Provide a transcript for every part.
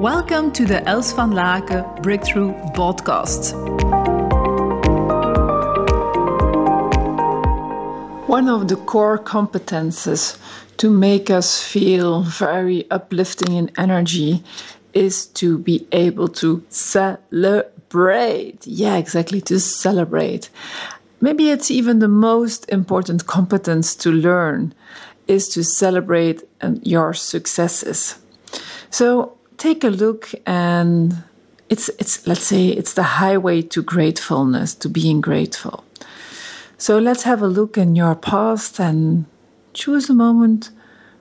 Welcome to the Els van Laken Breakthrough Podcast. One of the core competences to make us feel very uplifting in energy is to be able to celebrate. Yeah, exactly, to celebrate. Maybe it's even the most important competence to learn is to celebrate um, your successes. So take a look and it's it's let's say it's the highway to gratefulness, to being grateful. So let's have a look in your past and choose a moment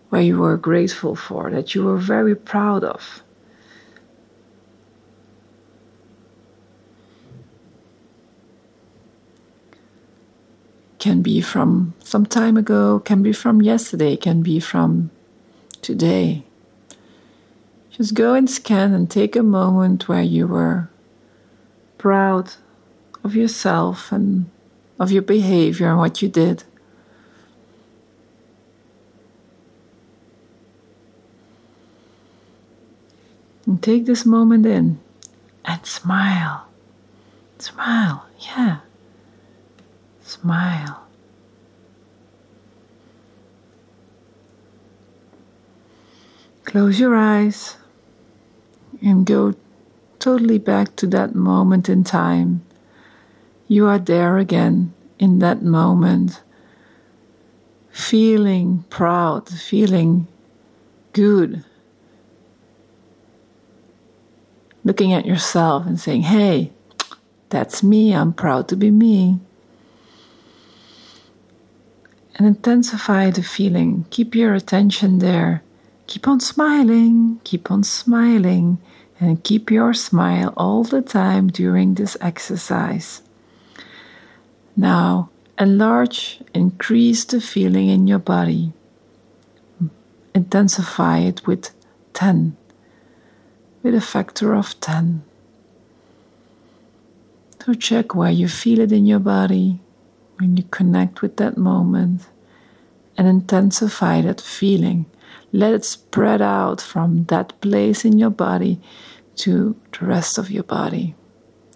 where you were grateful for, that you were very proud of. Can be from some time ago, can be from yesterday, can be from today. Just go and scan and take a moment where you were proud of yourself and of your behavior and what you did. And take this moment in and smile. Smile, yeah. Smile. Close your eyes and go totally back to that moment in time you are there again in that moment, feeling proud, feeling good, looking at yourself and saying, Hey, that's me, I'm proud to be me. And intensify the feeling. Keep your attention there. Keep on smiling, keep on smiling, and keep your smile all the time during this exercise. Now, enlarge, increase the feeling in your body. Intensify it with 10, with a factor of 10. So, check where you feel it in your body when you connect with that moment and intensify that feeling. Let it spread out from that place in your body to the rest of your body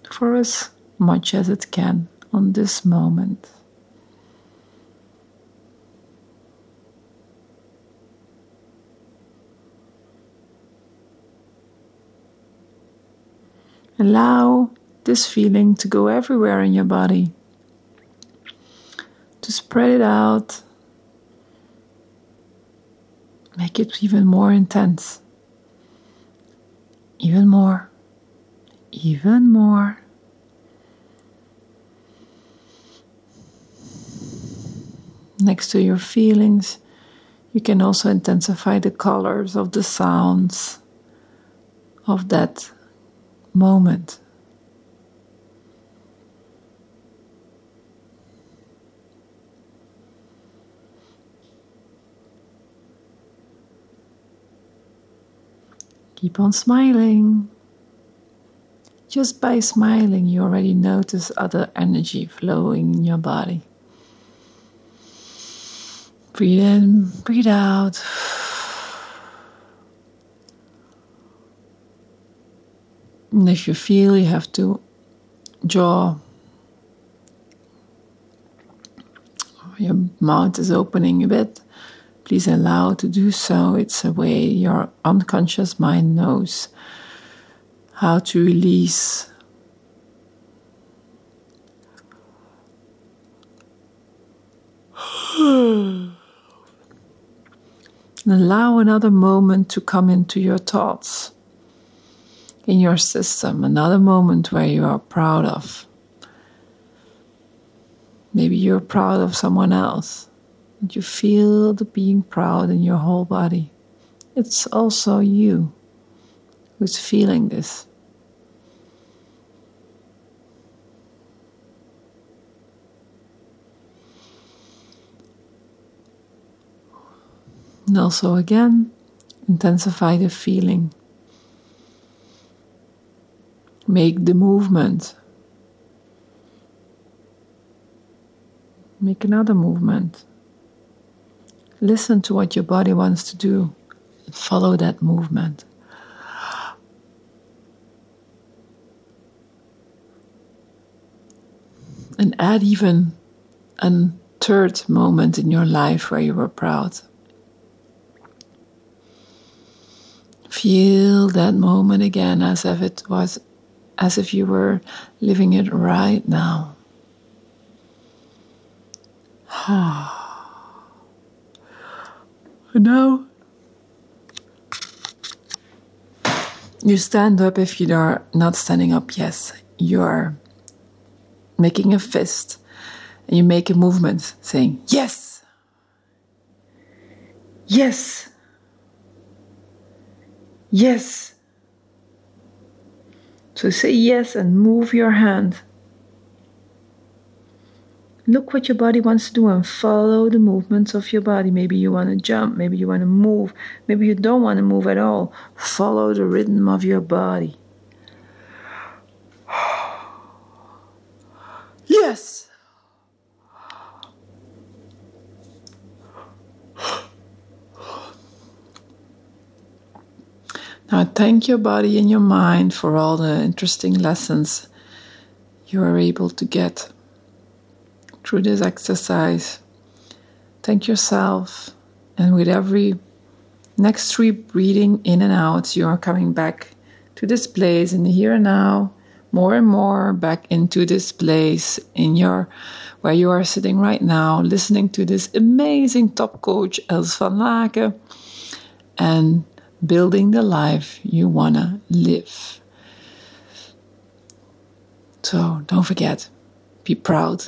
for as much as it can on this moment. Allow this feeling to go everywhere in your body, to spread it out, make it even more intense, even more, even more. next to your feelings, you can also intensify the colors of the sounds of that moment. Keep on smiling. Just by smiling, you already notice other energy flowing in your body. Breathe in, breathe out. And if you feel you have to jaw, your mouth is opening a bit, please allow to do so. It's a way your unconscious mind knows how to release And allow another moment to come into your thoughts, in your system, another moment where you are proud of. Maybe you're proud of someone else, and you feel the being proud in your whole body. It's also you who's feeling this. And also again, intensify the feeling. Make the movement. Make another movement. Listen to what your body wants to do and follow that movement. And add even a third moment in your life where you were proud. Feel that moment again as if it was as if you were living it right now. Ah now you stand up if you are not standing up, yes. You are making a fist and you make a movement saying, Yes! Yes! Yes! So say yes and move your hand. Look what your body wants to do and follow the movements of your body. Maybe you want to jump, maybe you want to move, maybe you don't want to move at all. Follow the rhythm of your body. Yes! Now, thank your body and your mind for all the interesting lessons you are able to get through this exercise. Thank yourself, and with every next three breathing in and out, you are coming back to this place in the here and now, more and more back into this place in your where you are sitting right now, listening to this amazing top coach Els van Laken, and building the life you want to live. So don't forget, be proud